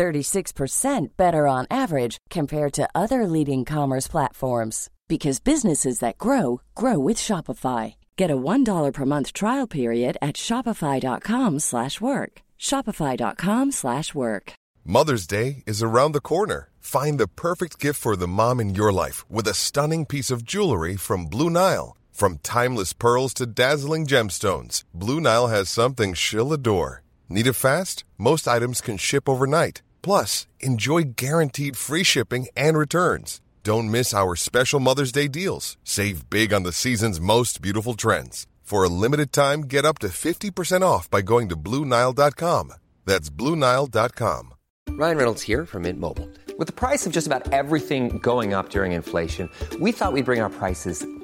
36% better on average compared to other leading commerce platforms because businesses that grow grow with Shopify. Get a $1 per month trial period at shopify.com/work. shopify.com/work. Mother's Day is around the corner. Find the perfect gift for the mom in your life with a stunning piece of jewelry from Blue Nile. From timeless pearls to dazzling gemstones, Blue Nile has something she'll adore. Need it fast? Most items can ship overnight. Plus, enjoy guaranteed free shipping and returns. Don't miss our special Mother's Day deals. Save big on the season's most beautiful trends. For a limited time, get up to 50% off by going to Blue Nile.com. That's Blue Nile.com. Ryan Reynolds here from Mint Mobile. With the price of just about everything going up during inflation, we thought we'd bring our prices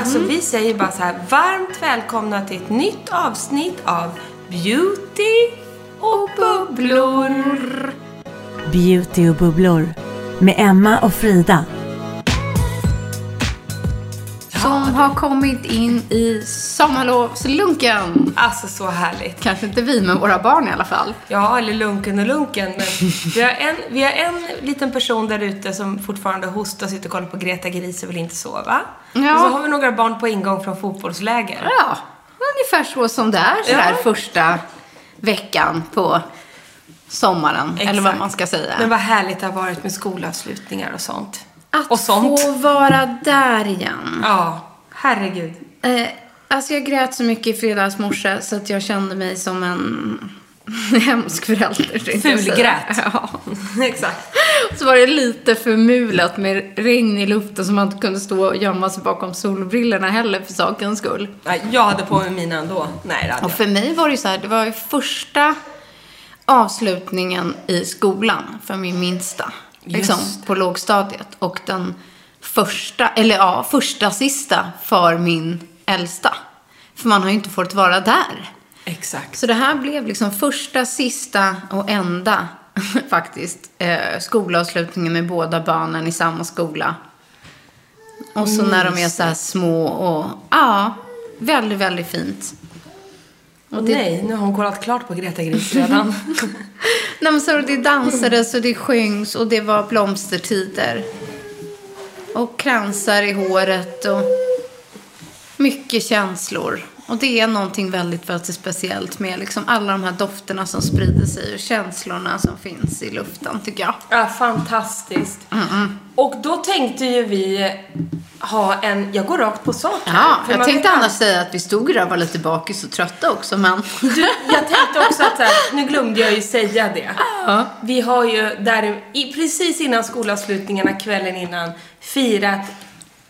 Alltså vi säger bara så här, varmt välkomna till ett nytt avsnitt av Beauty och bubblor. Beauty och bubblor med Emma och Frida. Som har kommit in i sommarlovslunken. Alltså så härligt. Kanske inte vi, men våra barn i alla fall. Ja, eller lunken och lunken. Men vi har en, vi har en liten person där ute som fortfarande hostar, sitter och kollar på Greta Gris och vill inte sova. Ja. Och så har vi några barn på ingång från fotbollsläger. Ja, ungefär så som det är sådär Ja. första veckan på sommaren. Eller vad Exakt. man ska säga. Men vad härligt det har varit med skolavslutningar och sånt. Att och sånt. få vara där igen. Ja, herregud. Eh, alltså jag grät så mycket i fredags morse så att jag kände mig som en hemsk förälder. Fulgrät. Ja. Exakt. Så var det lite förmulat med regn i luften så man inte kunde stå och gömma sig bakom solbrillorna heller för sakens skull. Nej, jag hade på mig mina ändå. Nej, det hade Och för mig var det ju så här, det var ju första avslutningen i skolan för min minsta. Liksom på lågstadiet. Och den första, eller ja, första sista för min äldsta. För man har ju inte fått vara där. Exakt. Så det här blev liksom första, sista och enda faktiskt eh, skolavslutningen med båda barnen i samma skola. Och så när de är så här små och ja, väldigt, väldigt fint. Och Nej, nu har hon kollat klart på Greta Gris redan. Nej, men så det dansades och det sjöngs och det var blomstertider. Och kransar i håret och mycket känslor. Och det är någonting väldigt, väldigt speciellt med liksom alla de här dofterna som sprider sig och känslorna som finns i luften, tycker jag. ja, fantastiskt. Och då tänkte ju vi ha en... Jag går rakt på sak här. Ja, jag tänkte annars säga att vi stod där och var lite bakis och trötta också, men... Du, jag tänkte också att så här, nu glömde jag ju säga det. Vi har ju där, precis innan skolavslutningarna, kvällen innan, firat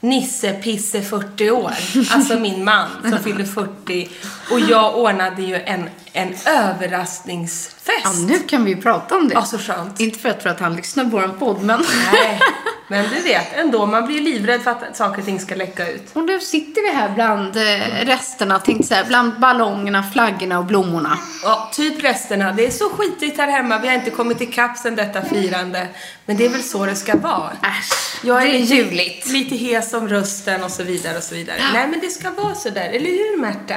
Nisse Pisse 40 år. Alltså min man som fyllde 40. Och jag ordnade ju en, en överraskningsfest. Ja, nu kan vi ju prata om det. Ja, så skönt. Inte för att, för att han lyssnar på vår podd, men... Nej, men du vet ändå, man blir livrädd för att saker och ting ska läcka ut. Och nu sitter vi här bland eh, resterna, tänkte säga, bland ballongerna, flaggorna och blommorna. Ja, typ resterna. Det är så skitigt här hemma. Vi har inte kommit ikapp sen detta firande. Men det är väl så det ska vara. Äsch, Jag är, det är lite, lite hes om rösten och så vidare och så vidare. Nej, men det ska vara så där. Eller hur, Märta?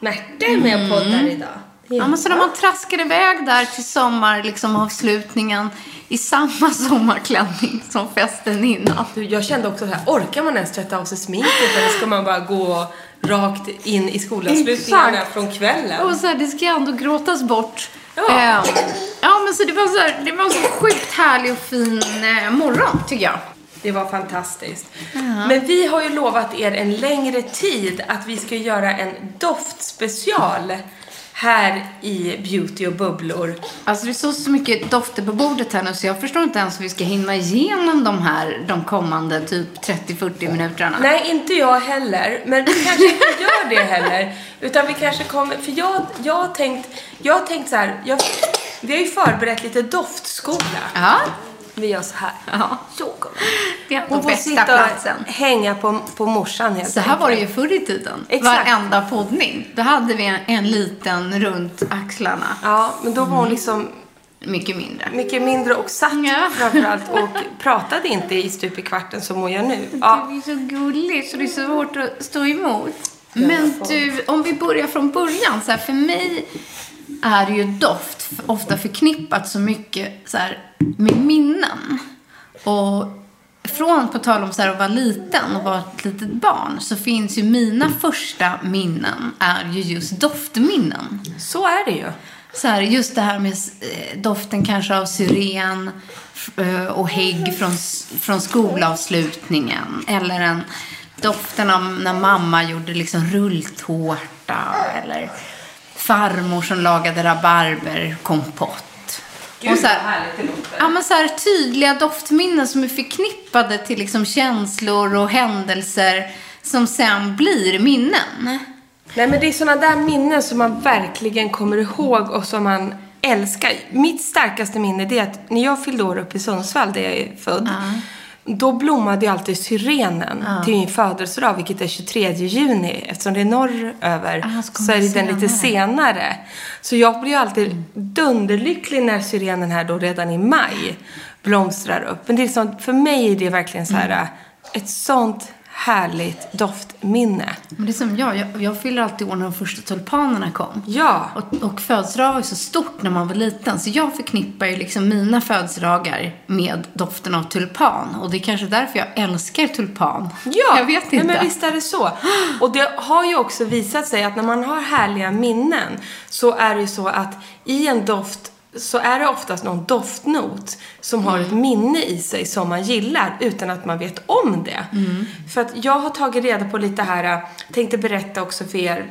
Märta är med och poddar idag. Mm. Ja, men så när man traskar iväg där till sommar, liksom avslutningen i samma sommarklänning som festen innan. Du, jag kände också så här, orkar man ens tvätta av sig sminket eller ska man bara gå rakt in i skolavslutningarna från kvällen? Och så här, det ska ju ändå gråtas bort. Ja. Eh, ja, men så det var så här, det var en så sjukt härlig och fin eh, morgon, tycker jag. Det var fantastiskt. Men vi har ju lovat er en längre tid att vi ska göra en doftspecial här i Beauty och bubblor. Alltså det står så mycket dofter på bordet här nu så jag förstår inte ens hur vi ska hinna igenom de här de kommande typ 30-40 minuterna. Nej, inte jag heller. Men vi kanske inte gör det heller. Utan vi kanske kommer... För jag, jag har tänkt... Jag har tänkt så här... Jag, vi har ju förberett lite doftskola. Ja, Vi gör så här. ja. Så kommer Det är Hon får bästa sitta platsen. och hänga på, på morsan helt Så här var det ju förr i tiden. Exakt. Varenda poddning. Då hade vi en, en liten runt axlarna. Ja, men då var hon liksom Mycket mindre. mycket mindre och satt Ja. framförallt och pratade inte i stup i kvarten som hon gör nu. Ja, är så gulligt så det är så svårt att stå emot. Men du, om vi börjar från början. Så här, för mig är ju doft ofta förknippat så mycket så här, med minnen. Och från, på tal om så här, att vara liten och vara ett litet barn, så finns ju mina första minnen är ju just doftminnen. så är det ju. Så här, just det här med eh, doften kanske av syren eh, och hägg från, från skolavslutningen. Eller en doften av när mamma gjorde liksom rulltårta. Eller farmor som lagade rabarberkompott. och så här, ja, men så här tydliga doftminnen som är förknippade till liksom känslor och händelser som sen blir minnen. Nej, men det är såna där minnen som man verkligen kommer ihåg och som man älskar. Mitt starkaste minne det är att när jag fyllde år uppe i Sundsvall, där jag är född, då blommade ju alltid syrenen till min födelsedag, vilket är 23 juni. Eftersom det är norröver Ah, så så, är det den lite senare. Så jag blir ju alltid dunderlycklig när syrenen här då redan i maj blomstrar upp. Men det är sånt, för mig är det verkligen så här ett sånt härligt doftminne. Men det är som jag, jag, jag fyller alltid år när de första tulpanerna kom. Ja. Och, och födelsedag var ju så stort när man var liten. Så jag förknippar ju liksom mina födelsedagar med doften av tulpan. Och det är kanske därför jag älskar tulpan. Ja, Jag vet nej, inte. men visst är det så. Och det har ju också visat sig att när man har härliga minnen så är det ju så att i en doft så är det oftast någon doftnot som har ett Mm. minne i sig som man gillar utan att man vet om det. Mm. För att jag har tagit reda på lite här, äh, tänkte berätta också för er,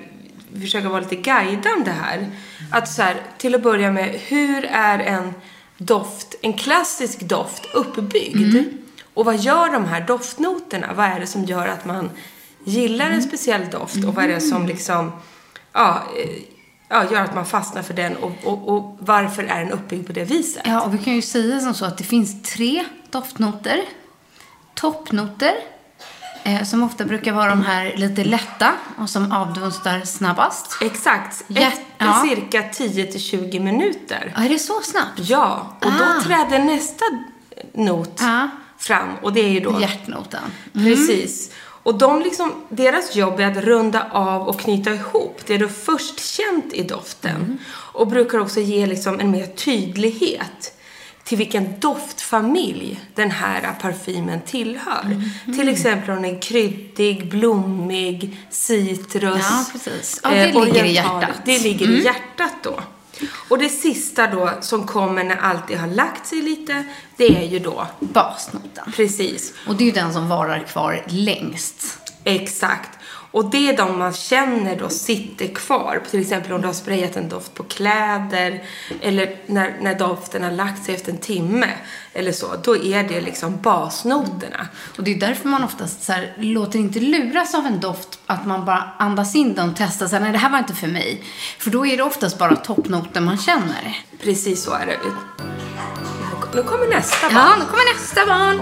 försöka vara lite guidande här. Att så här, till att börja med, hur är en doft, en klassisk doft uppbyggd? Mm. Och vad gör de här doftnoterna? Vad är det som gör att man gillar Mm. en speciell doft? Och vad är det som liksom, ja, eh, ja gör att man fastnar för den? Och, och, och varför är den uppbyggd på det viset? Ja, och vi kan ju säga som så att det finns tre doftnoter. Toppnoter, eh, som ofta brukar vara de här lite lätta och som avdunstar snabbast. Exakt. Efter ja. cirka 10 till 20 minuter. Ja, är det så snabbt? Ja, och då Ah. träder nästa not Ja. fram. Och det är ju då... Hjärtnoten. Precis. Och de liksom, deras jobb är att runda av och knyta ihop det du först känt i doften. Och brukar också ge liksom en mer tydlighet till vilken doftfamilj den här parfymen tillhör. Till exempel om den är kryddig, blommig, citrus. Ja, precis. Ja, det eh, ligger i hjärtat. Mm. Det ligger i hjärtat då. Och det sista då som kommer när allt det har lagt sig lite, det är ju då Basnoten. precis Och det är ju den som varar kvar längst. Exakt. Och det är de man känner då sitter kvar. Till exempel om du har sprayat en doft på kläder eller när, när doften har lagt sig efter en timme eller så. Då är det liksom basnoterna. Och det är därför man oftast så här, låter inte luras av en doft, att man bara andas in den och testar så här, nej det här var inte för mig. För då är det oftast bara toppnoten man känner. Precis så är det. Nu kommer nästa barn. Ja, nu kommer nästa barn.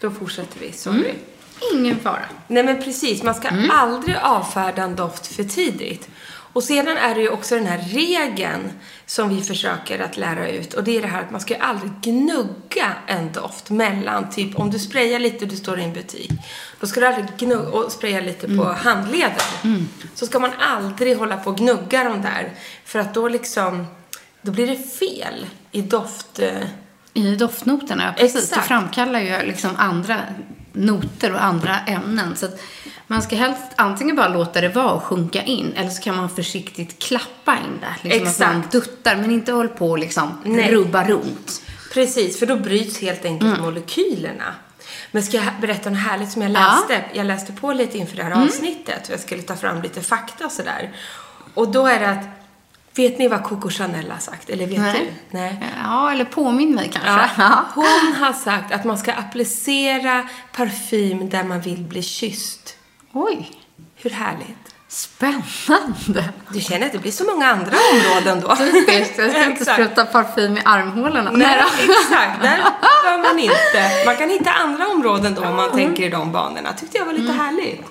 Då fortsätter vi, sorry. Ingen fara. Nej men precis, man ska aldrig avfärda en doft för tidigt. Och sedan är det ju också den här regeln som vi försöker att lära ut. Och det är det här att man ska ju aldrig gnugga en doft mellan, typ om du sprayar lite och du står i en butik. Då ska du aldrig gnugga och spraya lite på handleden. Så ska man aldrig hålla på och gnugga de där. För att då liksom, då blir det fel i doft... I doftnoterna, ja, precis. Exakt. Det framkallar ju liksom andra noter och andra ämnen. Så att man ska helst antingen bara låta det vara och sjunka in, eller så kan man försiktigt klappa in det. Liksom att man Exakt. duttar, men inte håll på och liksom Nej. rubba runt. Precis, för då bryts helt enkelt molekylerna. Men ska jag berätta något härligt som jag läste? Jag läste på lite inför det här avsnittet och jag skulle ta fram lite fakta och sådär. Och då är det att, vet ni vad Coco Chanel har sagt? Eller vet Nej. du? Nej. Ja, eller påminn mig kanske. Ja, hon har sagt att man ska applicera parfym där man vill bli kysst. Oj, Hur härligt? spännande. Du känner att det blir så många andra områden då. Just jag ska inte spruta parfym i armhålorna. Nej, exakt. Där bör man inte. Man kan hitta andra områden då om man tänker i de banorna. Tyckte jag var lite härligt.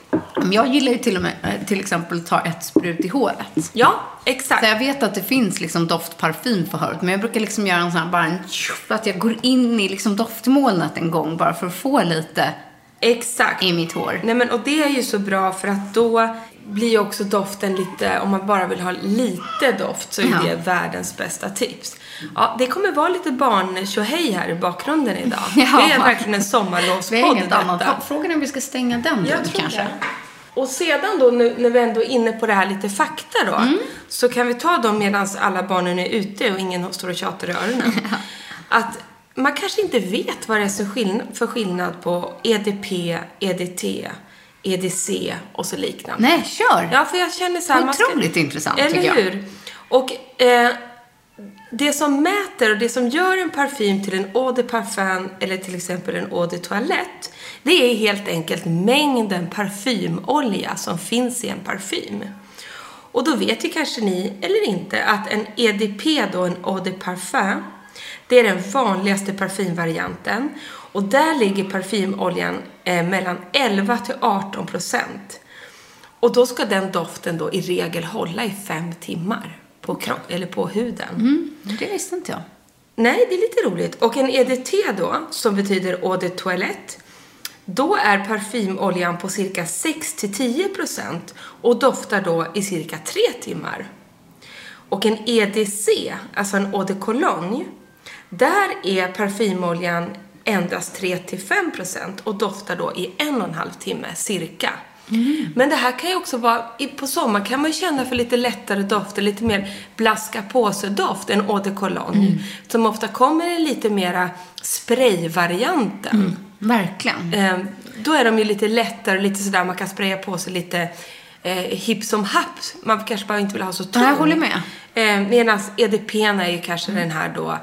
Jag gillar ju till och med eh, till exempel ta ett sprut i håret. Ja, exakt. Så jag vet att det finns liksom doftparfym för håret, men jag brukar liksom göra en sån här, bara en tjoff, att jag går in i liksom doftmolnet en gång bara för att få lite Exakt. i mitt hår. Nej men och det är ju så bra för att då blir ju också doften lite, om man bara vill ha lite doft så är Ja. det världens bästa tips. Ja, det kommer vara lite barn här i bakgrunden idag. Ja. Det är verkligen en Det är sommarlovspodd inget annat. detta. Frågan är om vi ska stänga den Jag tror kanske. det. Och sedan då, nu, när vi ändå är inne på det här lite fakta då, Mm. så kan vi ta dem medan alla barnen är ute och ingen står och tjatar i öronen. Att man kanske inte vet vad det är för skillnad, på EDP, EDT, EDC och så liknande. Nej, kör! Ja, för jag känner så här... Otroligt intressant, Eller tycker jag. hur? Och eh, det som mäter och det som gör en parfym till en eau de parfum eller till exempel en eau de toilette, det är helt enkelt mängden parfymolja som finns i en parfym. Och då vet ju kanske ni, eller inte, att en EDP då, en eau de parfum, det är den vanligaste parfymvarianten. Och där ligger parfymoljan eh, mellan 11 till 18 procent. Och då ska den doften då i regel hålla i fem timmar på, kropp, eller på huden. Mm, det visste inte jag. Nej, det är lite roligt. Och en EDT då, som betyder eau de toilette, då är parfymoljan på cirka 6-10% och doftar då i cirka 3 timmar. Och en EDC, alltså en eau de cologne, där är parfymoljan endast 3-5% och doftar då i en och en halv timme cirka. Men det här kan ju också vara, på sommaren kan man ju känna för lite lättare dofter, lite mer blaska på sig doft än eau de cologne. Som ofta kommer i lite mera sprayvarianten. Verkligen. Eh, då är de ju lite lättare, lite sådär, man kan spraya på sig lite eh, hipp som happ. Man kanske bara inte vill ha så tung. Ja, jag håller med. Eh, Medan EDP'n är ju kanske den här då,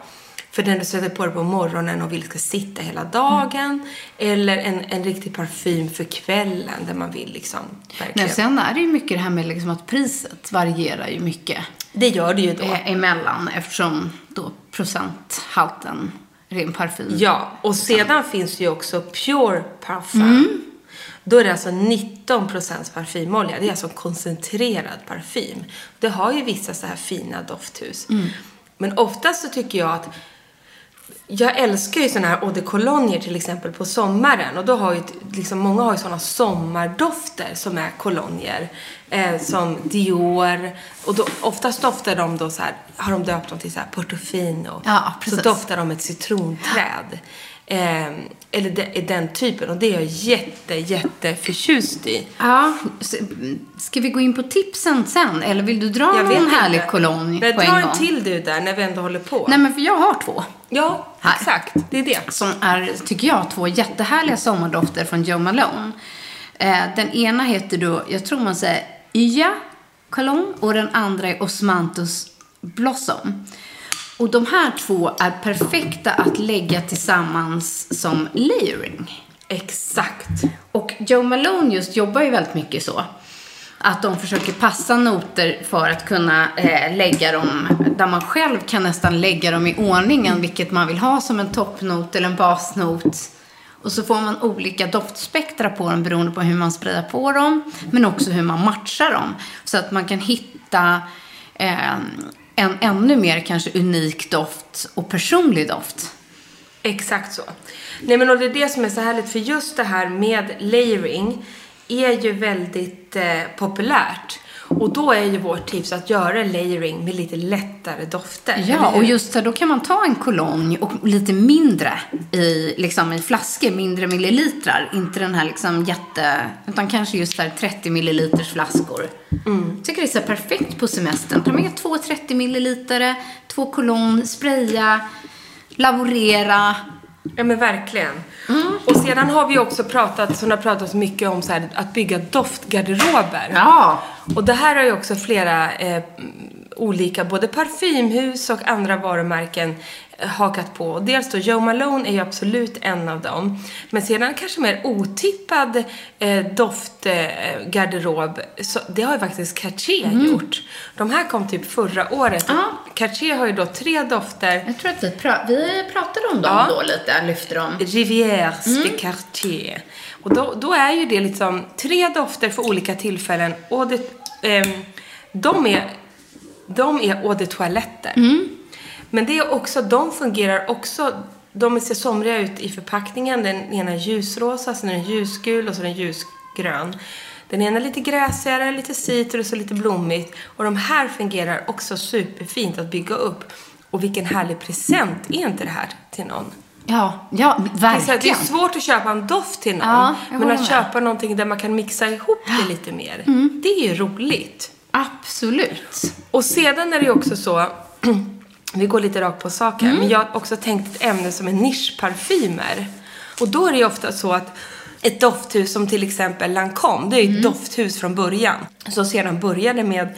för den du sätter på dig på morgonen och vill ska sitta hela dagen. Eller en, en riktig parfym för kvällen där man vill liksom verkligen. Nej, sen är det ju mycket det här med liksom att priset varierar ju mycket Det gör det ju då. eh, emellan eftersom då procenthalten ren parfym. Ja, och sedan finns det ju också Pure Parfum. Mm. Då är det alltså 19% parfymolja. Det är alltså koncentrerad parfym. Det har ju vissa så här fina dofthus. Mm. Men oftast så tycker jag att jag älskar ju såna här eau de cologne till exempel på sommaren och då har ju liksom, många har ju såna sommardofter som är kolonjer. Eh, som Dior och då, oftast doftar de då så här, har de döpt dem till så här Portofino. Ja, så precis. doftar de ett citronträd. Eh, eller de, den typen och det är jag jätte, jätte förtjust i. Ja, ska vi gå in på tipsen sen? Eller vill du dra Jag någon inte. härlig kolonj Nej, på dra en en gång? till du där när vi ändå håller på. Nej, men för jag har två. Ja, Här. exakt. Det är det. Som är, tycker jag, två jättehärliga sommardofter från Joe Malone. Eh, den ena heter då, jag tror man säger Iya Cologne och den andra är Osmanthus Blossom. Och de här två är perfekta att lägga tillsammans som layering. Exakt. Och Joe Malone just jobbar ju väldigt mycket så. Att de försöker passa noter för att kunna eh, lägga dem där man själv kan nästan lägga dem i ordningen, vilket man vill ha som en toppnot eller en basnot. Och så får man olika doftspektra på dem beroende på hur man sprayar på dem, men också hur man matchar dem. Så att man kan hitta eh, en ännu mer kanske unik doft och personlig doft. Exakt så. Nej men och det är det som är så härligt för just det här med layering är ju väldigt eh, populärt. Och då är ju vårt tips att göra layering med lite lättare dofter. Ja, och just så då kan man ta en kolonj och lite mindre i, liksom, i flaskor, mindre millilitrar. Inte den här liksom jätte, utan kanske just där 30 milliliters flaskor. Mm. Jag tycker det är så perfekt på semestern. Ta med två 30 milliliter, två kolonj, spraya, laborera. Ja men verkligen. Och sedan har vi också pratat, som det har pratats mycket om, så här, att bygga doftgarderober. Ja. Och det här har ju också flera eh, olika, både parfymhus och andra varumärken eh, hakat på. Dels då, Joe Malone är ju absolut en av dem. Men sedan kanske mer otippad eh, doftgarderob, så det har ju faktiskt Cartier gjort. De här kom typ förra året. Ja. Cartier har ju då tre dofter. Jag tror att vi, pra- vi pratade om dem Ja. då lite, lyfter dem. Rivières Mm. de Cartier. Och då, då är ju det liksom tre dofter för olika tillfällen. Och det, ehm, de är, de är eau de toaletter. Mm. Men det är också, de fungerar också, de ser somriga ut i förpackningen. Den ena är ljusrosa, sen är den ljusgul och så är den ljusgrön. Den ena är lite gräsigare, lite citrus och lite blommigt. Och de här fungerar också superfint att bygga upp. Och vilken härlig present är inte det här till någon? Ja, ja, här, det är verkligen. svårt att köpa en doft till någon. Ja, men att med. köpa någonting där man kan mixa ihop det lite mer. Det är ju roligt. Absolut. Och sedan är det ju också så, vi går lite rakt på sak Mm. men jag har också tänkt ett ämne som är nischparfymer. Och då är det ju ofta så att ett dofthus som till exempel Lancome, det är ju Mm. ett dofthus från början. Som sedan började med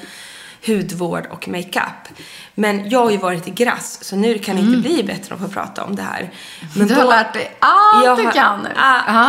hudvård och makeup. Men jag har ju varit i Grass, så nu kan det inte bli bättre att få prata om det här. Men Mm. Du har lärt dig allt du kan nu.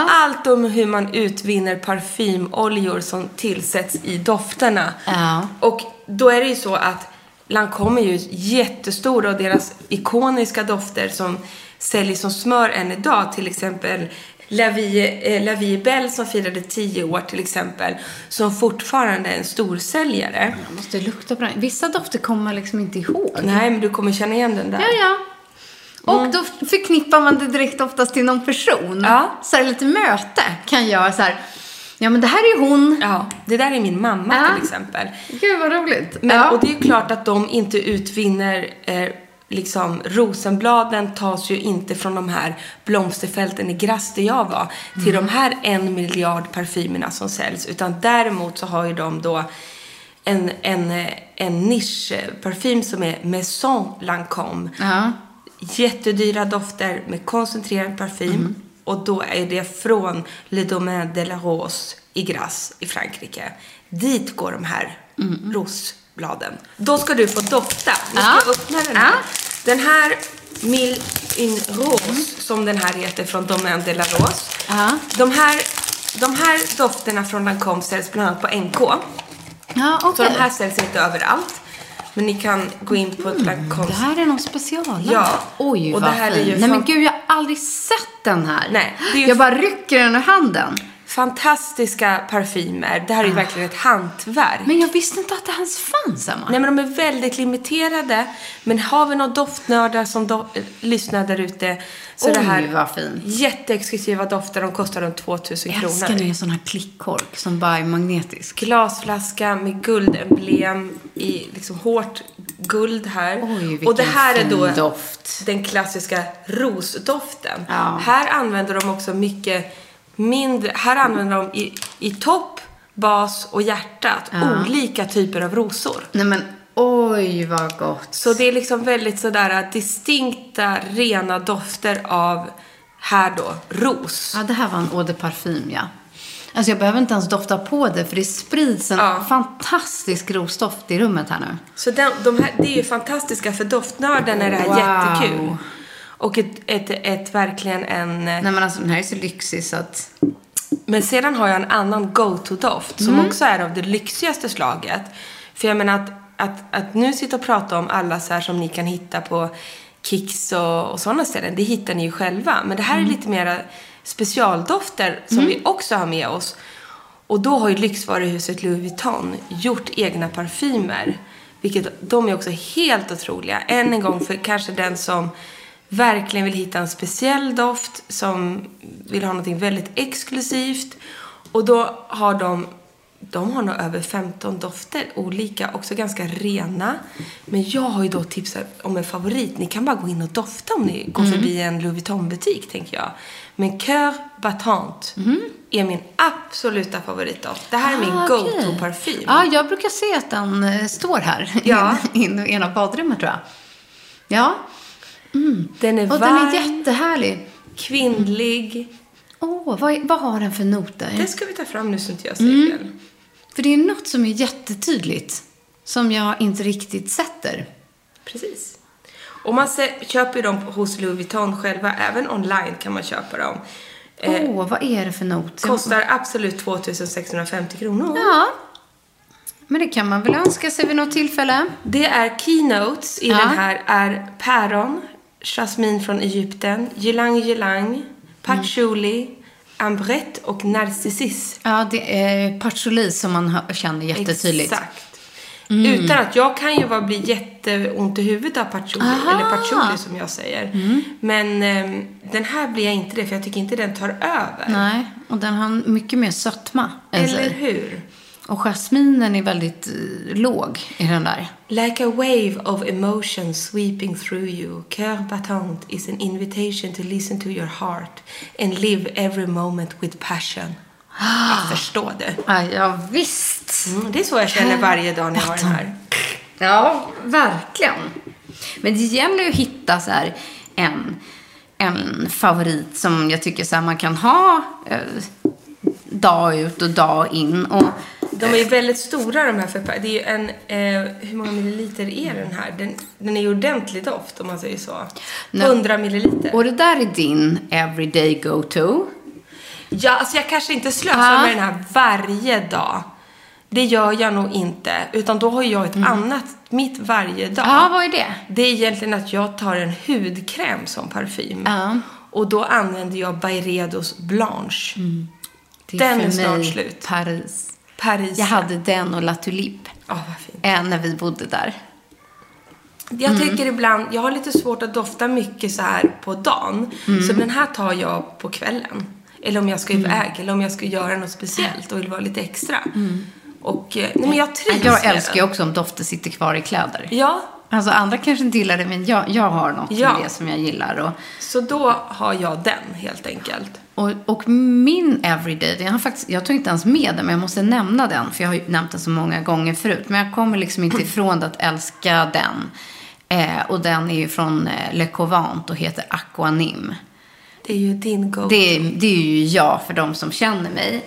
Allt om hur man utvinner parfymoljor som tillsätts i dofterna. Ja. Och då är det ju så att Lancome är ju jättestora och deras ikoniska dofter som säljs som smör än idag, till exempel La Vie, eh, La Vie Belle som firade 10 år till exempel, som fortfarande är en storsäljare. Jag måste lukta på den. Vissa dofter kommer man liksom inte ihåg. Nej, men du kommer känna igen den där. Ja, ja. Och då förknippar man det direkt oftast till någon person. Ja. Så här lite möte kan jag så här, ja men det här är hon. Ja, det där är min mamma Ja. till exempel. Gud vad roligt. Men, ja. Och det är ju klart att de inte utvinner, eh, liksom rosenbladen tas ju inte från de här blomsterfälten i Grass där jag var till de här en miljard parfymerna som säljs. Utan däremot så har ju de då en, en, en nischparfym som är Maison Lancome. ja. Jättedyra dofter med koncentrerad parfym. Och då är det från Le Domaine de la Rose i Grasse i Frankrike. Dit går de här rosbladen. Då ska du få dofta. Nu ska Ja. jag öppna den här. Den här Mille in Rose, som den här heter från Domaine de la Rose. De, här, de här dofterna från Lancome säljs bland annat på NK. Ja, Så okej. de här säljs inte överallt. Men ni kan gå in på ett Lancome Det här är någon special. Ja. Oj, Och vad det här är fin. ju Nej men gud, jag har aldrig sett den här. Nej, är Jag bara rycker den ur handen. Fantastiska parfymer. Det här är ju verkligen ett hantverk. Men jag visste inte att det ens fanns, Emma. Nej, men de är väldigt limiterade. Men har vi några doftnördar som do- lyssnar där ute så är det Oj, här vad fint. jätteexklusiva dofter. De kostar runt 2000 Jag kronor. älskar när det är sån här klickkork som bara är magnetisk. Glasflaska med guldemblem i liksom hårt guld här. Oj, och det här är då doft. den klassiska rosdoften. Ja. Här använder de också mycket mindre, här använder de i, i topp, bas och hjärtat olika typer av rosor. Nej men oj vad gott. Så det är liksom väldigt sådär distinkta, rena dofter av, här då, ros. Ja, det här var en eau de parfym, ja. Alltså jag behöver inte ens dofta på det, för det sprids en Ja. fantastisk rosdoft i rummet här nu. Så den, de här, det är ju fantastiska, för doftnörden är det här Wow. jättekul. Och ett, ett, ett, verkligen en... Nej men alltså den här är så lyxig så att... Men sedan har jag en annan go-to-doft som också är av det lyxigaste slaget. För jag menar att, att, att nu sitta och prata om alla så här som ni kan hitta på Kicks och, och sådana ställen, det hittar ni ju själva. Men det här är lite mera specialdofter som vi också har med oss. Och då har ju lyxvaruhuset Louis Vuitton gjort egna parfymer. Vilket de är också helt otroliga. Än en gång för kanske den som verkligen vill hitta en speciell doft, som vill ha något väldigt exklusivt. Och då har de, de har nog över 15 dofter, olika, också ganska rena. Men jag har ju då tipsat om en favorit. Ni kan bara gå in och dofta om ni går förbi en Louis Vuitton-butik, tänker jag. Men Coeur Battant är min absoluta favoritdoft. Det här är min Ah, go-to-parfym. Ja, jag brukar se att den eh, står här Ja. i i ena badrummet tror jag. Ja, Den är och varm, den är jättehärlig. kvinnlig. Åh, vad, vad har den för noter? Det ska vi ta fram nu så inte jag säger fel. För det är något som är jättetydligt. Som jag inte riktigt sätter. Precis. Och man köper ju dem hos Louis Vuitton själva. Även online kan man köpa dem. Åh, Eh, vad är det för not? Kostar absolut 2650 kronor. Ja. Men det kan man väl önska sig vid något tillfälle. Det är keynotes i Ja. den här är päron, jasmin från Egypten, ylang ylang, patchouli, ambrette och narcissus. Ja, det är patchouli som man känner jättetydligt. Exakt. Utan att jag kan ju vara, bli jätteont i huvudet av patchouli, Aha. eller patchouli som jag säger. Men ehm, den här blir jag inte det, för jag tycker inte den tar över. Nej, och den har mycket mer sötma Eller hur? Och jasminen är väldigt eh, låg i den där. Like a wave of emotion sweeping through you, Coeur Battant is an invitation to listen to your heart and live every moment with passion. Jag förstår det. Ja, ja visst. Mm, det är så jag känner varje dag när jag har den här. Ja, verkligen. Men det gäller ju att hitta så här en, en favorit som jag tycker så här man kan ha eh, dag ut och dag in. Och, De är väldigt stora de här förpackningarna. Det är ju en, eh, hur många milliliter är den här? Den, den är ju ordentlig doft om man säger så. Nej. 100 milliliter. och det där är din everyday go-to. Ja, alltså jag kanske inte slösar Ja. med den här varje dag. Det gör jag nog inte. Utan då har jag ett annat, mitt varje dag. Ja, vad är det? Det är egentligen att jag tar en hudkräm som parfym. Ja. Och då använder jag Byredos Blanche. Det Den är för snart mig slut. Paris. Paris. Jag hade den och La Tulipe fint. eh, när vi bodde där. Jag Mm. tycker ibland, jag har lite svårt att dofta mycket så här på dagen. Mm. Så den här tar jag på kvällen. Eller om jag ska iväg, eller om jag ska göra något speciellt och vill vara lite extra. Och, eh, nej men jag trivs Mm. Jag älskar ju också om dofter sitter kvar i kläder. Ja, Alltså andra kanske inte gillar det, men jag, jag har något Ja. med det som jag gillar. Och, så då har jag den helt enkelt. och, och min everyday, jag, har faktiskt, jag tog inte ens med den, men jag måste nämna den. För jag har ju nämnt den så många gånger förut. Men jag kommer liksom inte ifrån att älska den. Eh, och den är ju från eh, Le Covant och heter Aquanim. Det är ju din go Det är, det är ju jag för de som känner mig.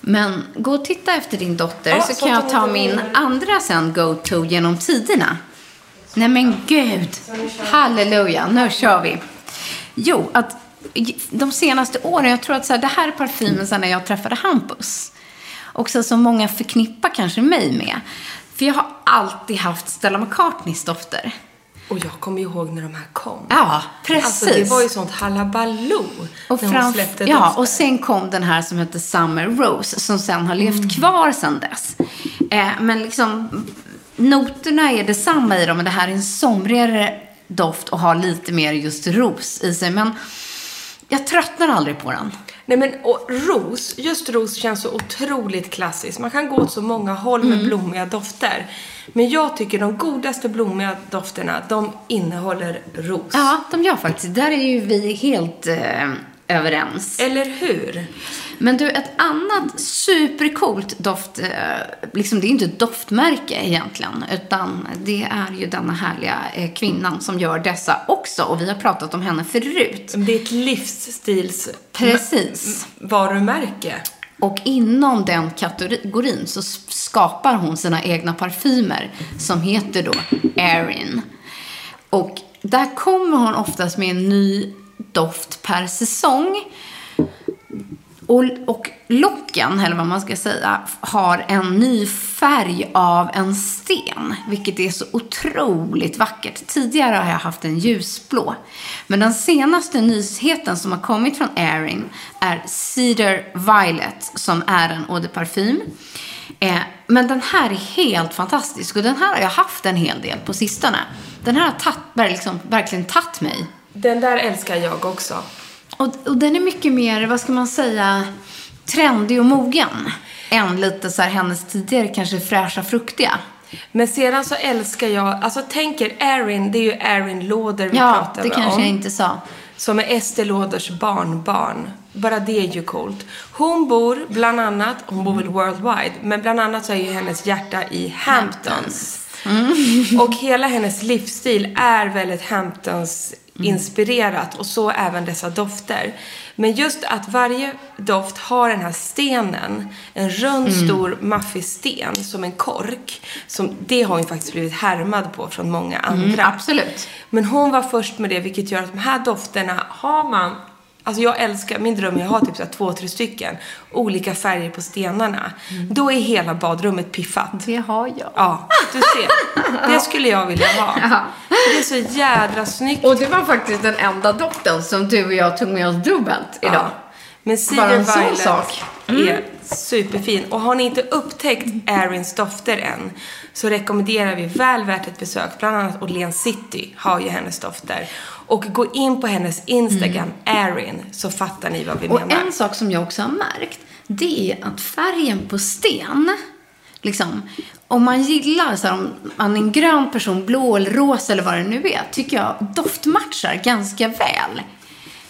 Men gå och titta efter din dotter Ja, så så kan jag ta min andra sen go-to genom tiderna. Nej men gud. Halleluja, nu kör vi. Jo, att de senaste åren, jag tror att så här, det här är parfymen sen när jag träffade Hampus. Också som många förknippar kanske mig med. För jag har alltid haft Stella McCartneys dofter. Och jag kommer ihåg när de här kom. Ja, precis. Alltså det var ju sånt halabaloo Och, när hon släppte ja, dofter. och sen kom den här som heter Summer Rose som sen har levt kvar sen dess. Eh, men liksom noterna är detsamma i dem men det här är en somrigare doft och har lite mer just ros i sig. Men jag tröttnar aldrig på den. Nej men och ros, just ros känns så otroligt klassiskt. Man kan gå åt så många håll med Mm. blommiga dofter. Men jag tycker de godaste blommiga dofterna, de innehåller ros. Ja, de gör faktiskt. Där är ju vi helt eh, överens. Eller hur? Men du, ett annat supercoolt doft, eh, liksom det är inte ett doftmärke egentligen, utan det är ju denna härliga eh, kvinnan som gör dessa också. Och vi har pratat om henne förut. Det är ett livsstils... Precis. varumärke. Och inom den kategorin så skapar hon sina egna parfymer som heter då Erin. Och där kommer hon oftast med en ny doft per säsong. Och, och locken, eller vad man ska säga, har en ny färg av en sten. Vilket är så otroligt vackert. Tidigare har jag haft en ljusblå. Men den senaste nyheten som har kommit från Erin är Cedar Violet, som är en eau de parfym. Eh, men den här är helt fantastisk och den här har jag haft en hel del på sistone. Den här har tatt, liksom, verkligen tagit mig. Den där älskar jag också. Och, och den är mycket mer, vad ska man säga, trendig och mogen. Än lite så här hennes tidigare kanske fräscha, fruktiga. Men sedan så älskar jag, alltså tänker Erin, det är ju Erin Lauder vi Ja, pratar det kanske om. jag inte sa. Som är Estée Lauders barnbarn. Bara det är ju coolt. Hon bor bland annat, hon bor väl worldwide, men bland annat så är ju hennes hjärta i Hamptons. Och hela hennes livsstil är väldigt Hamptons inspirerat och så även dessa dofter. Men just att varje doft har den här stenen, en rund stor maffig sten som en kork. Som, det har hon faktiskt blivit härmad på från många andra. absolut. Men hon var först med det, vilket gör att de här dofterna har man Alltså jag älskar, min dröm är att ha typ så två, tre stycken olika färger på stenarna. Då är hela badrummet piffat. Det har jag. Ja, du ser. Det skulle jag vilja ha. Det är så jädra snyggt. Och det var faktiskt den enda doften som du och jag tog med oss dubbelt idag. Ja. Men Bara en sån sak. Mm. är superfin. Och har ni inte upptäckt Arins dofter än så rekommenderar vi väl värt ett besök. Bland annat Åhléns City har ju hennes dofter. Och gå in på hennes Instagram, Arin, så fattar ni vad vi Mm. Och menar. en sak som jag också har märkt, det är att färgen på sten, liksom, om man gillar, så här, om man är en grön person, blå eller rosa eller vad det nu är, tycker jag doftmatchar ganska väl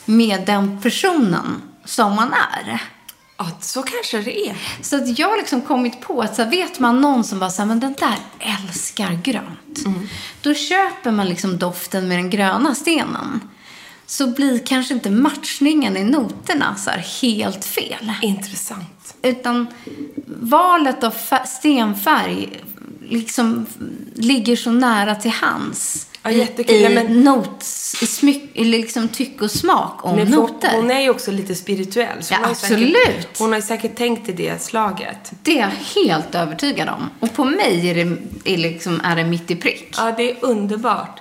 med den personen som man är. Ja, så kanske det är. Så att jag har liksom kommit på att så här, vet man någon som bara säger men den där älskar grönt. Då köper man liksom doften med den gröna stenen. Så blir kanske inte matchningen i noterna så här helt fel. Intressant. Utan valet av stenfärg liksom ligger så nära till hands. Ja, jättekul. I, men- nots, i smyck, liksom tycke och smak om Men noter. Hon är ju också lite spirituell. Så Ja, hon absolut. Säkert, hon har säkert tänkt i det slaget. Det är jag helt övertygad om. Och på mig är det, är liksom, är det mitt i prick. Ja, det är underbart.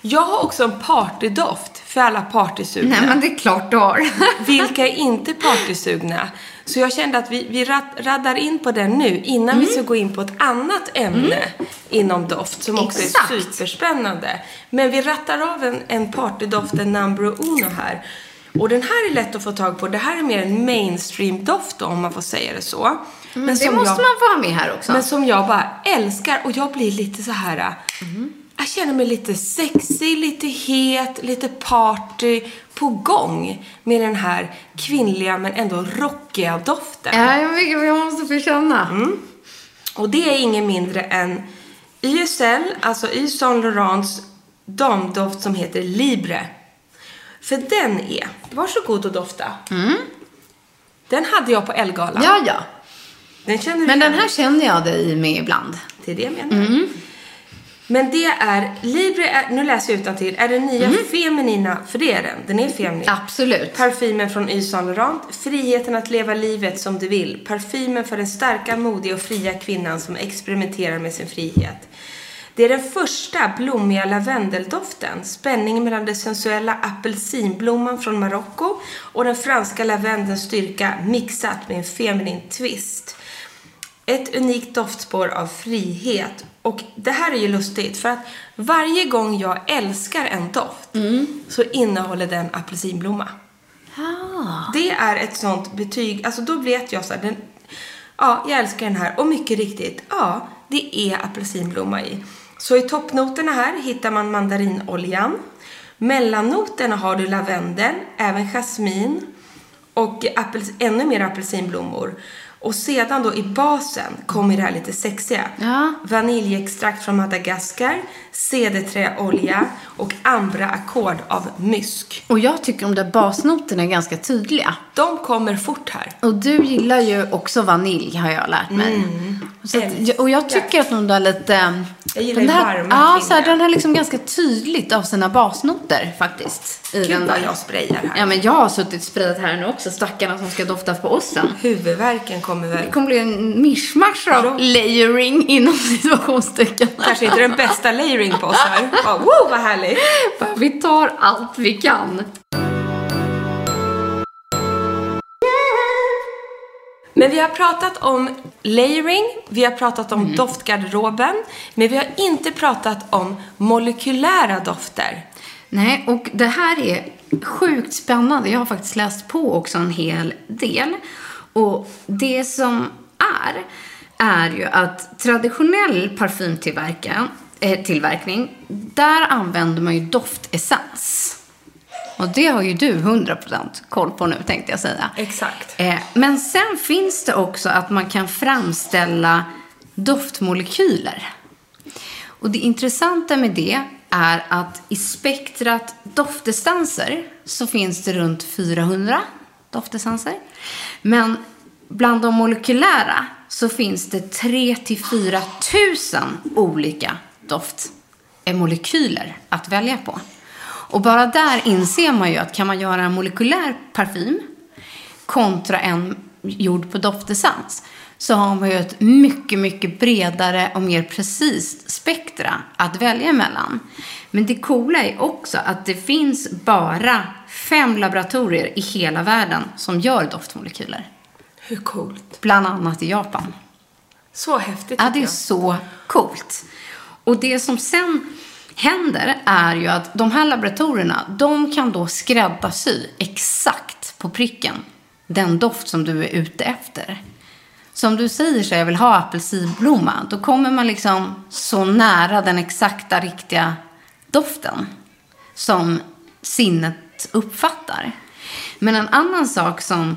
Jag har också en partydoft för alla partysugna. Nej, men det är klart du har. Vilka är inte partysugna? Så jag kände att vi, vi rad, raddar in på den nu innan vi ska gå in på ett annat ämne inom doft som också Exakt. är superspännande. Men vi rattar av en, en partydoft, en number uno här. Och den här är lätt att få tag på. Det här är mer en mainstream-doft om man får säga det så. Men det måste jag, man få ha med här också. Men som jag bara älskar och jag blir lite så här. Jag känner mig lite sexig, lite het, lite party på gång med den här kvinnliga men ändå rockiga doften. Ja, jag, måste få känna. Och det är ingen mindre än YSL, alltså Yves Saint Laurents damdoft som heter Libre. För den är, varsågod och dofta. Den hade jag på Elgalan. Ja, ja. Den känner Men den här känner jag dig med ibland. Det är det jag menar. Men det är, Libre, är, nu läser jag utantill, är den nya feminina, för det är den, den är feminin. Absolut. Parfymen från Yves Saint Laurent, friheten att leva livet som du vill. Parfymen för den starka, modiga och fria kvinnan som experimenterar med sin frihet. Det är den första blommiga lavendeldoften. Spänningen mellan den sensuella apelsinblomman från Marocko och den franska lavendelns styrka mixat med en feminin twist. Ett unikt doftspår av frihet. Och det här är ju lustigt för att varje gång jag älskar en doft så innehåller den apelsinblomma. Det är ett sånt betyg, alltså då vet jag så här, den, ja, jag älskar den här och mycket riktigt, ja, det är apelsinblomma i. Så i toppnoterna här hittar man mandarinoljan. Mellannoterna har du lavendel, även jasmin och ännu mer apelsinblommor. Och sedan då i basen kommer det här lite sexiga. Ja. Vaniljextrakt från Madagaskar, cederträolja och ambra ackord av mysk. Och jag tycker de där basnoterna är ganska tydliga. De kommer fort här. Och du gillar ju också vanilj har jag lärt mig. Så att, och jag tycker att de där lite... Jag gillar den här, varma Ja, så här, den har liksom ganska tydligt av sina basnoter faktiskt. I Gud den vad jag sprayar här. Ja, men jag har suttit sprayat här nu också. Stackarna som ska dofta på oss sen. Huvudvärken kommer väl. Det kommer bli en mischmasch av layering inom situationstecken. Kanske inte den bästa layering på oss här. Ja, woo, vad härligt. Vi tar allt vi kan. Men vi har pratat om layering, vi har pratat om doftgarderoben, men vi har inte pratat om molekylära dofter. Nej, och det här är sjukt spännande. Jag har faktiskt läst på också en hel del. Och det som är, är ju att traditionell parfymtillverkan- eh, tillverkning, där använder man ju doftessens. Och det har ju du 100% koll på nu, tänkte jag säga. Exakt. Eh, men sen finns det också att man kan framställa doftmolekyler. Och det intressanta med det är att i spektrat doftessenser så finns det runt 400 doftessenser. Men bland de molekylära så finns det 3 till 4 tusen olika doftmolekyler att välja på. Och bara där inser man ju att kan man göra en molekylär parfym kontra en gjord på doftessens så har man ju ett mycket, mycket bredare och mer precis spektra att välja mellan. Men det coola är också att det finns bara fem laboratorier i hela världen som gör doftmolekyler. Hur coolt? Bland annat i Japan. Så häftigt Ja, det är jag. så coolt. Och det som sen händer är ju att de här laboratorierna, de kan då skräddarsy exakt på pricken den doft som du är ute efter. Så om du säger så jag vill ha apelsinblomma, då kommer man liksom så nära den exakta riktiga doften som sinnet uppfattar. Men en annan sak som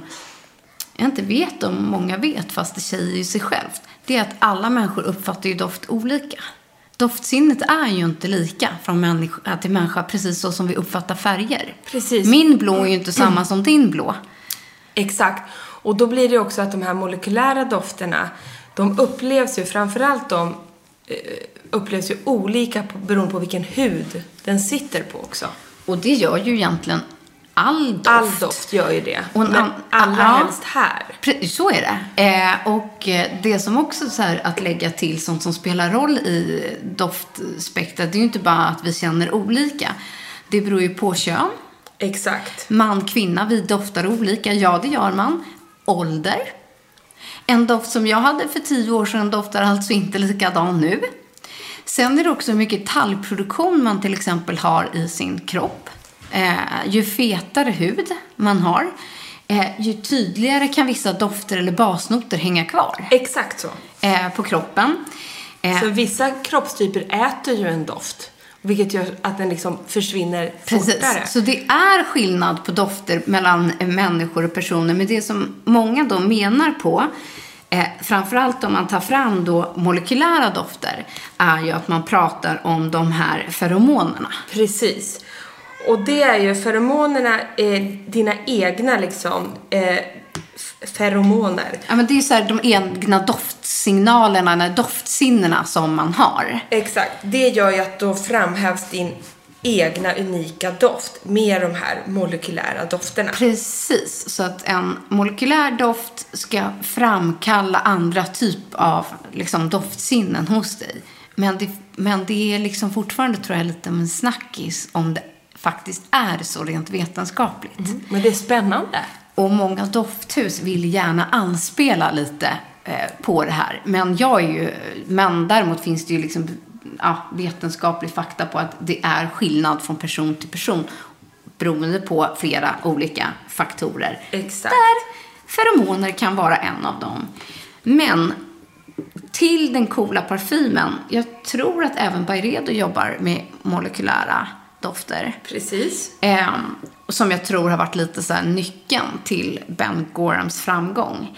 jag inte vet om många vet, fast det säger ju sig självt, det är att alla människor uppfattar ju doft olika. Doftsinnet är ju inte lika från människa till människa, precis så som vi uppfattar färger. Precis. Min blå är ju inte samma som din blå. Exakt. Och då blir det också att de här molekylära dofterna, de upplevs ju, framförallt de eh, upplevs ju olika beroende på vilken hud den sitter på också. Och det gör ju egentligen all doft. All doft gör ju det. Och en men allra ja. helst här. Så är det. Eh, och eh, det som också så här att lägga till sånt som spelar roll i doftspektrat, det är ju inte bara att vi känner olika. Det beror ju på kön. Exakt. Man, kvinna, vi doftar olika. Ja, det gör man. Ålder. En doft som jag hade för tio år sedan doftar alltså inte likadan nu. Sen är det också hur mycket talgproduktion man till exempel har i sin kropp. Eh, ju fetare hud man har, eh, ju tydligare kan vissa dofter eller basnoter hänga kvar Exakt så. eh, på kroppen. Eh, Så vissa kroppstyper äter ju en doft. Vilket gör att den liksom försvinner Precis. fortare. Så det är skillnad på dofter mellan människor och personer. Men det som många då menar på, eh, framförallt om man tar fram då molekylära dofter, är ju att man pratar om de här feromonerna. Precis. Och det är ju feromonerna, eh, dina egna liksom eh, feromoner. Ja, men det är så här de egna doftsignalerna, doftsinnena som man har. Exakt. Det gör ju att då framhävs din egna unika doft med de här molekylära dofterna. Precis, så att en molekylär doft ska framkalla andra typ av liksom, doftsinnen hos dig. Men det, men det är liksom fortfarande, tror jag, lite av en snackis om det faktiskt är så rent vetenskapligt. Mm. Men det är spännande. Och många dofthus vill gärna anspela lite eh, på det här. Men jag är ju, men däremot finns det ju liksom ja, vetenskaplig fakta på att det är skillnad från person till person beroende på flera olika faktorer. Exakt. Där feromoner kan vara en av dem. Men till den coola parfymen, jag tror att även Byredo jobbar med molekylära dofter. Precis. Eh, som jag tror har varit lite så här nyckeln till Ben Gorhams framgång.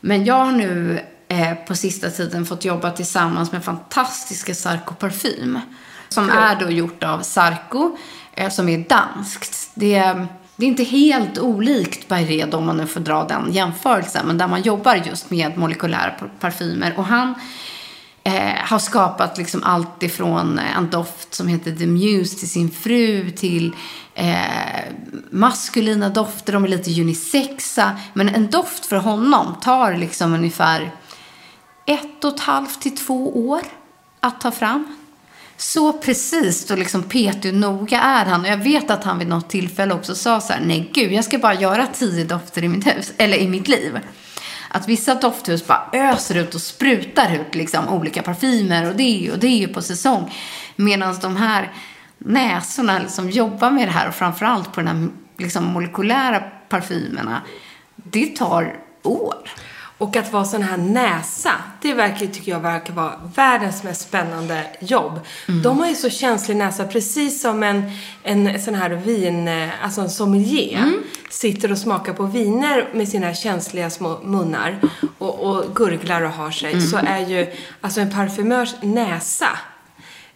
Men jag har nu eh, på sista tiden fått jobba tillsammans med fantastiska Sarko Parfym. Som är då gjort av Sarko, eh, som är danskt. Det är, det är inte helt olikt Byredo om man nu får dra den jämförelsen. Men där man jobbar just med molekylära par- parfymer. Och han eh, har skapat liksom allt ifrån eh, en doft som heter The Muse till sin fru till eh, maskulina dofter, de är lite unisexa. Men en doft för honom tar liksom ungefär ett och ett halvt till två år att ta fram. Så precis och liksom petig och noga är han. Och jag vet att han vid något tillfälle också sa så här, nej gud, jag ska bara göra tio dofter i mitt hus, eller i mitt liv. Att vissa dofthus bara öser ut och sprutar ut liksom olika parfymer och det och det på säsong. Medan de här näsorna liksom jobbar med det här och framförallt på de här liksom molekylära parfymerna, det tar år. Och att vara sån här näsa, det verkar, tycker jag verkar vara världens mest spännande jobb. De har ju så känslig näsa, precis som en, en sån här vin, alltså en sommelier, sitter och smakar på viner med sina känsliga små munnar och, och gurglar och har sig, så är ju alltså en parfymörs näsa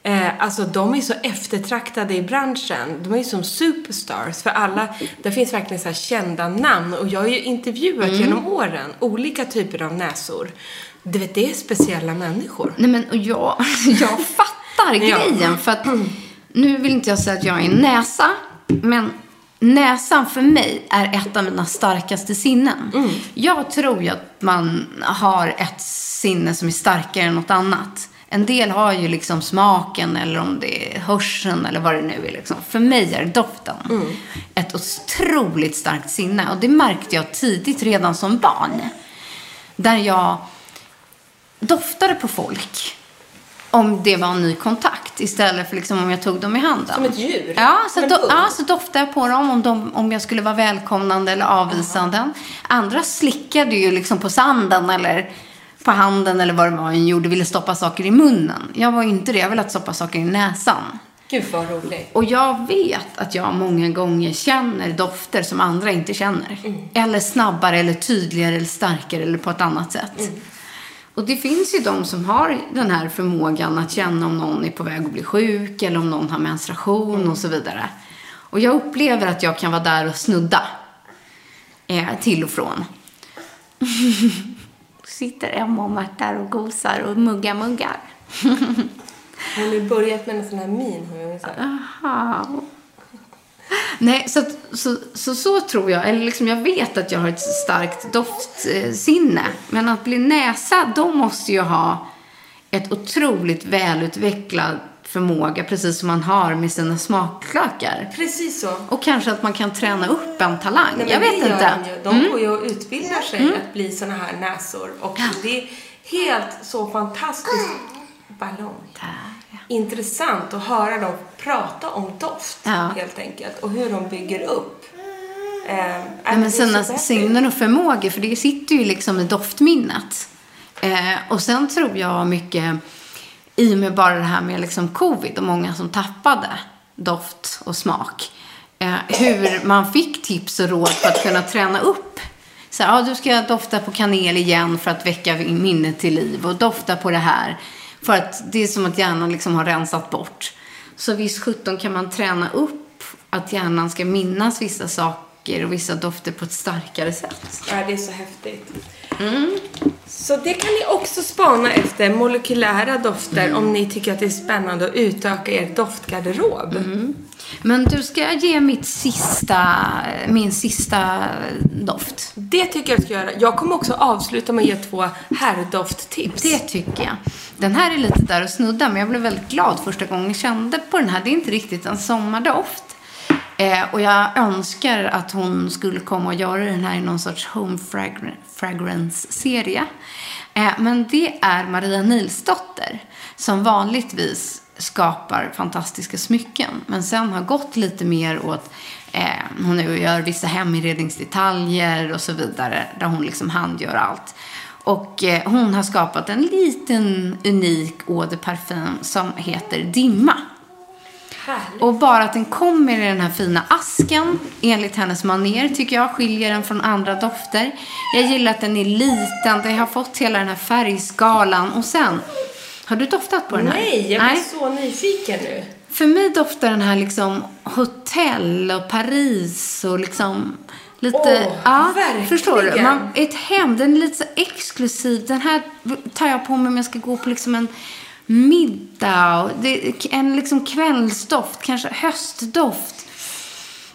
Eh, alltså de är så eftertraktade i branschen. De är ju som superstars för alla. Det finns verkligen så här kända namn och jag har ju intervjuat Mm. genom åren olika typer av näsor. Du vet, det är speciella människor. Nej men och jag, jag fattar Ja. grejen. För att nu vill inte jag säga att jag är en näsa. Men näsan för mig är ett av mina starkaste sinnen. Jag tror ju att man har ett sinne som är starkare än något annat. En del har ju liksom smaken eller om det är hörseln eller vad det nu är. Liksom. För mig är doften ett otroligt starkt sinne. Och det märkte jag tidigt redan som barn. Där jag doftade på folk om det var en ny kontakt istället för liksom om jag tog dem i handen. Som ett djur? Ja, så, do, ja, så doftade jag på dem om, de, om jag skulle vara välkomnande eller avvisande. Andra slickade ju liksom på sanden eller på handen eller vad det var en gjorde, ville stoppa saker i munnen. Jag var inte det, jag ville stoppa saker i näsan. Gud vad roligt. Och jag vet att jag många gånger känner dofter som andra inte känner. Eller snabbare, eller tydligare, eller starkare, eller på ett annat sätt. Och det finns ju de som har den här förmågan att känna om någon är på väg att bli sjuk, eller om någon har menstruation och så vidare. Och jag upplever att jag kan vara där och snudda. Eh, till och från. Sitter Emma och Märta och gosar och muggar muggar. Hon har ju börjat med en sån här min. Hon är så här. Aha. Nej, så, så, så, så tror jag. Eller liksom jag vet att jag har ett starkt doftsinne. Men att bli näsa, då måste jag ha ett otroligt välutvecklad förmåga, precis som man har med sina smaklökar. Precis så. Och kanske att man kan träna upp en talang. Nej, jag vet inte. Mm. De, ju. de går ju och utbildar sig att bli såna här näsor. Och det är helt så fantastiskt ballong. Intressant att höra dem prata om doft Ja. helt enkelt. Och hur de bygger upp. Eh, Ja, det men sina sinnen och förmågor, för det sitter ju liksom i doftminnet. Eh, och sen tror jag mycket, i och med bara det här med liksom covid och många som tappade doft och smak, eh, hur man fick tips och råd för att kunna träna upp. Så här, ja, du ska dofta på kanel igen för att väcka minnet till liv och dofta på det här. För att det är som att hjärnan liksom har rensat bort. Så visst 17 kan man träna upp att hjärnan ska minnas vissa saker och vissa dofter på ett starkare sätt. Ja, det är så häftigt. Så det kan ni också spana efter, molekylära dofter, Mm. om ni tycker att det är spännande att utöka er doftgarderob. Mm. Men du ska ge mitt sista, min sista doft. Det tycker jag du ska göra. Jag kommer också avsluta med att ge två herrdofttips. Det tycker jag. Den här är lite där och snuddar, men jag blev väldigt glad första gången jag kände på den här. Det är inte riktigt en sommardoft. Eh, och jag önskar att hon skulle komma och göra den här i någon sorts home fragrance-serie. Eh, men det är Maria Nilsdotter som vanligtvis skapar fantastiska smycken. Men sen har gått lite mer åt, eh, hon nu gör vissa heminredningsdetaljer och så vidare. Där hon liksom handgör allt. Och eh, hon har skapat en liten unik eau de parfum som heter Dimma. Och bara att den kommer i den här fina asken, enligt hennes maner, tycker jag skiljer den från andra dofter. Jag gillar att den är liten, det har fått hela den här färgskalan. Och sen, har du doftat på den här? Nej, jag blir så nyfiken nu. För mig doftar den här liksom hotell och Paris och liksom lite... Åh, ja, verkligen. Förstår du? Man, ett hem, den är lite så exklusiv. Den här tar jag på mig om jag ska gå på liksom en middag. och Det är en liksom kvällsdoft, kanske höstdoft.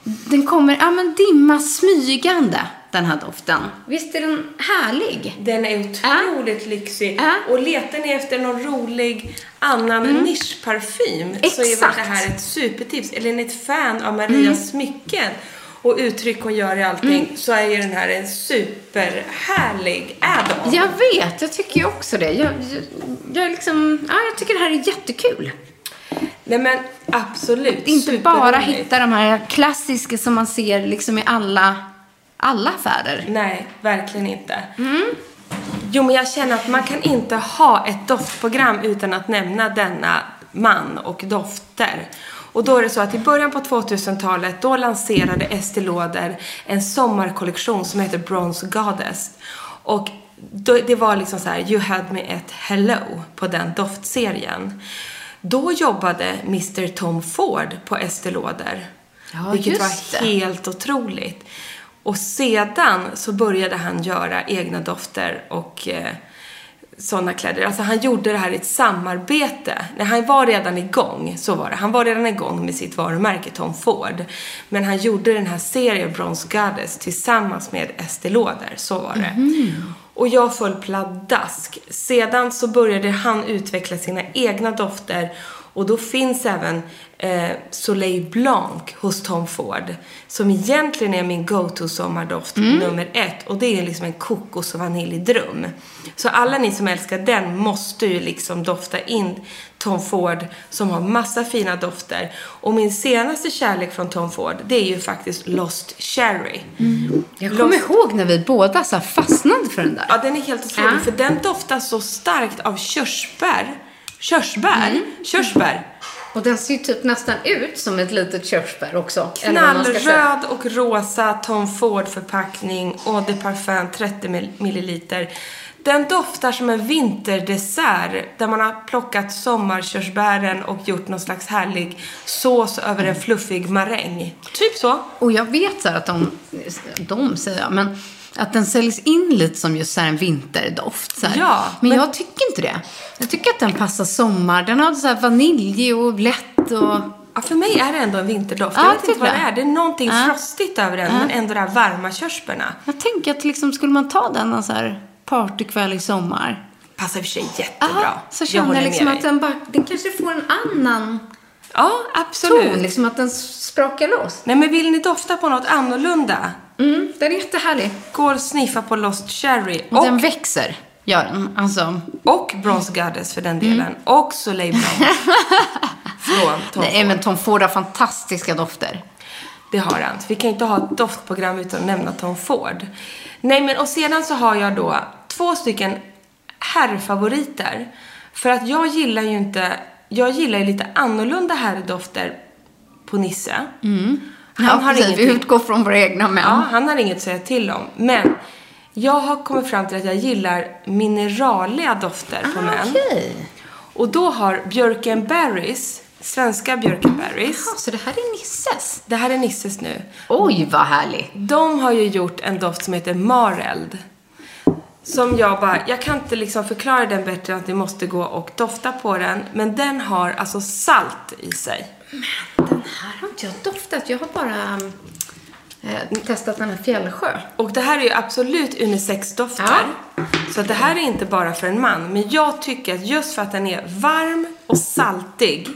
Den kommer, ja men dimma smygande, den här doften. Visst är den härlig? Den är otroligt lyxig. Och letar ni efter någon rolig annan nischparfym så är väl Exakt. det här ett supertips. Eller är ni ett fan av Marias smycken och uttryck hon gör i allting så är ju den här en superhärlig add-on. Jag vet, jag tycker ju också det. Jag, jag, jag, är liksom, ja, jag tycker det här är jättekul. Nej men absolut. Inte bara hitta de här klassiska som man ser liksom i alla, alla affärer. Nej, verkligen inte. Jo, men jag känner att man kan inte ha ett doftprogram utan att nämna denna man och dofter. Och då är det så att i början på 2000-talet, då lanserade Estée Lauder en sommarkollektion som heter Bronze Goddess. Och då, det var liksom så här, you had me at hello på den doftserien. Då jobbade Mr Tom Ford på Estée Lauder. Ja, vilket var helt otroligt. Och sedan så började han göra egna dofter och eh, sådana kläder. Alltså han gjorde det här i ett samarbete. Nej, han var redan igång, så var det. Han var redan igång med sitt varumärke Tom Ford. Men han gjorde den här serien Bronze Goddess tillsammans med Estée Lauder, så var det. Och jag föll pladask. Sedan så började han utveckla sina egna dofter och då finns även eh, Soleil Blanc hos Tom Ford. Som egentligen är min go-to sommardoft nummer ett. Och det är liksom en kokos och vaniljdrum. Så alla ni som älskar den måste ju liksom dofta in Tom Ford som har massa fina dofter. Och min senaste kärlek från Tom Ford, det är ju faktiskt Lost Cherry. Jag kommer ihåg när vi båda så fastnade för den där. Ja, den är helt otrolig. Ja. För den doftar så starkt av körsbär. Körsbär? Mm. Körsbär. Och den ser ju typ nästan ut som ett litet körsbär också. Knallröd och rosa Tom Ford-förpackning. Eau de parfum 30 mil- milliliter. Den doftar som en vinterdessert där man har plockat sommarkörsbären och gjort någon slags härlig sås över en fluffig maräng. Typ så. Och jag vet så att de, de säger jag, men att den säljs in lite som just så en vinterdoft. Så. Ja, men, men- jag tycker inte det. Jag tycker att den passar sommar. Den har så vanilj och lätt och... Ja, för mig är det ändå en vinterdoft. Ja, jag vet inte tycker vad det är. Det är någonting Ja. frostigt över den, men ändå de här varma körsbärna. Jag tänker att liksom, skulle man ta den en så här partykväll i sommar. Passar i och för sig jättebra. Ja, så känner jag, liksom att den, bara, den kanske får en annan Ja, absolut. ton. Liksom att den sprakar loss. Nej, men vill ni dofta på något annorlunda? Mm, den är jättehärlig. Gå och sniffa på Lost Cherry. Och, Och, den växer, gör den. Alltså, och Bronze Goddess för den delen. Och Soleil Blanc. Från Tom nej, Ford. men Tom Ford har fantastiska dofter. Det har han. Vi kan inte ha ett doftprogram utan att nämna Tom Ford. Nej, men och sedan så har jag då två stycken herrfavoriter. För att jag gillar ju inte... Jag gillar ju lite annorlunda herrdofter på Nisse. Mm. Han har precis. Vi ingenting- utgår från våra egna män. Ja, han har inget att säga till om. Men jag har kommit fram till att jag gillar mineraliga dofter på män. Ah, Okej. Och då har Björkenberries, svenska Björkenberries, Ja, så det här är Nisses? det här är Nisses nu. Oj, vad härligt. De har ju gjort en doft som heter Mareld. Som jag bara, jag kan inte liksom förklara den bättre än att ni måste gå och dofta på den. Men den har alltså salt i sig. Den här har inte jag doftat. Jag har bara eh, testat den här Fjällsjö. Och det här är ju absolut unisex-dofter. Så att det här är inte bara för en man. Men jag tycker att just för att den är varm och saltig.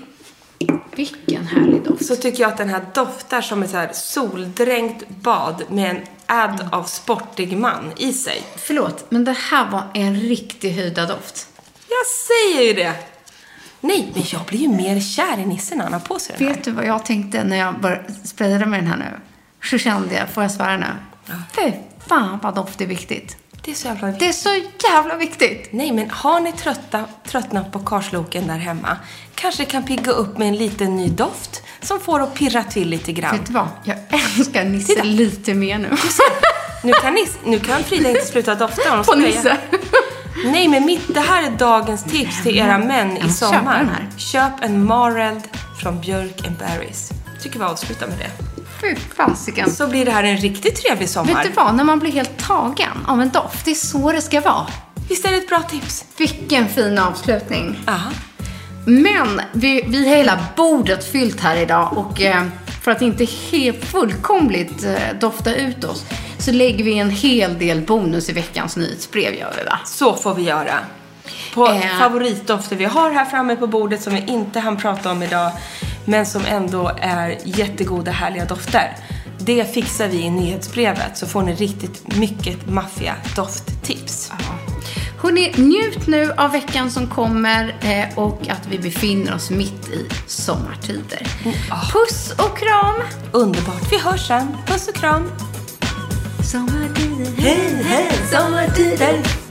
Vilken härlig doft. Så tycker jag att den här doftar som ett så här soldränkt bad med en add av sportig man i sig. Förlåt, men det här var en riktig höjdardoft. Jag säger ju det! Nej, men jag blir ju mer kär i Nisse när han har på sig den här. Vet du vad jag tänkte när jag började sprayade med den här nu? Så kände jag, får jag svära nu? Fy fan vad doft är viktigt. Det är så jävla Det är så jävla viktigt. Nej, men har ni trötta, tröttnat på karsloken där hemma? Kanske kan pigga upp med en liten ny doft som får att pirra till lite grann. Vet du vad? Jag älskar Nisse Titta. lite mer nu. Nu kan, Nisse, nu kan Frida inte sluta dofta. Hon På. Nisse. Nej, men mitt, det här är dagens tips till era män i sommar. köp en Mareld från Björk and Berries. Tycker vi avslutar med det. Fy fasiken. Så blir det här en riktigt trevlig sommar. Vet du vad? När man blir helt tagen av en doft, det är så det ska vara. Visst är det ett bra tips? Vilken fin avslutning. Aha. Men vi, vi har hela bordet fyllt här idag och eh, för att inte helt fullkomligt eh, dofta ut oss så lägger vi en hel del bonus i veckans nyhetsbrev gör vi va? Så får vi göra. På Eh. favoritdofter vi har här framme på bordet som vi inte hann prata om idag men som ändå är jättegoda, härliga dofter. Det fixar vi i nyhetsbrevet så får ni riktigt mycket maffiga dofttips. Hörrni, njut nu av veckan som kommer eh, och att vi befinner oss mitt i sommartider. Puss och kram! Underbart. Vi hörs sen. Puss och kram. Sommartider, hej, hej, sommartider.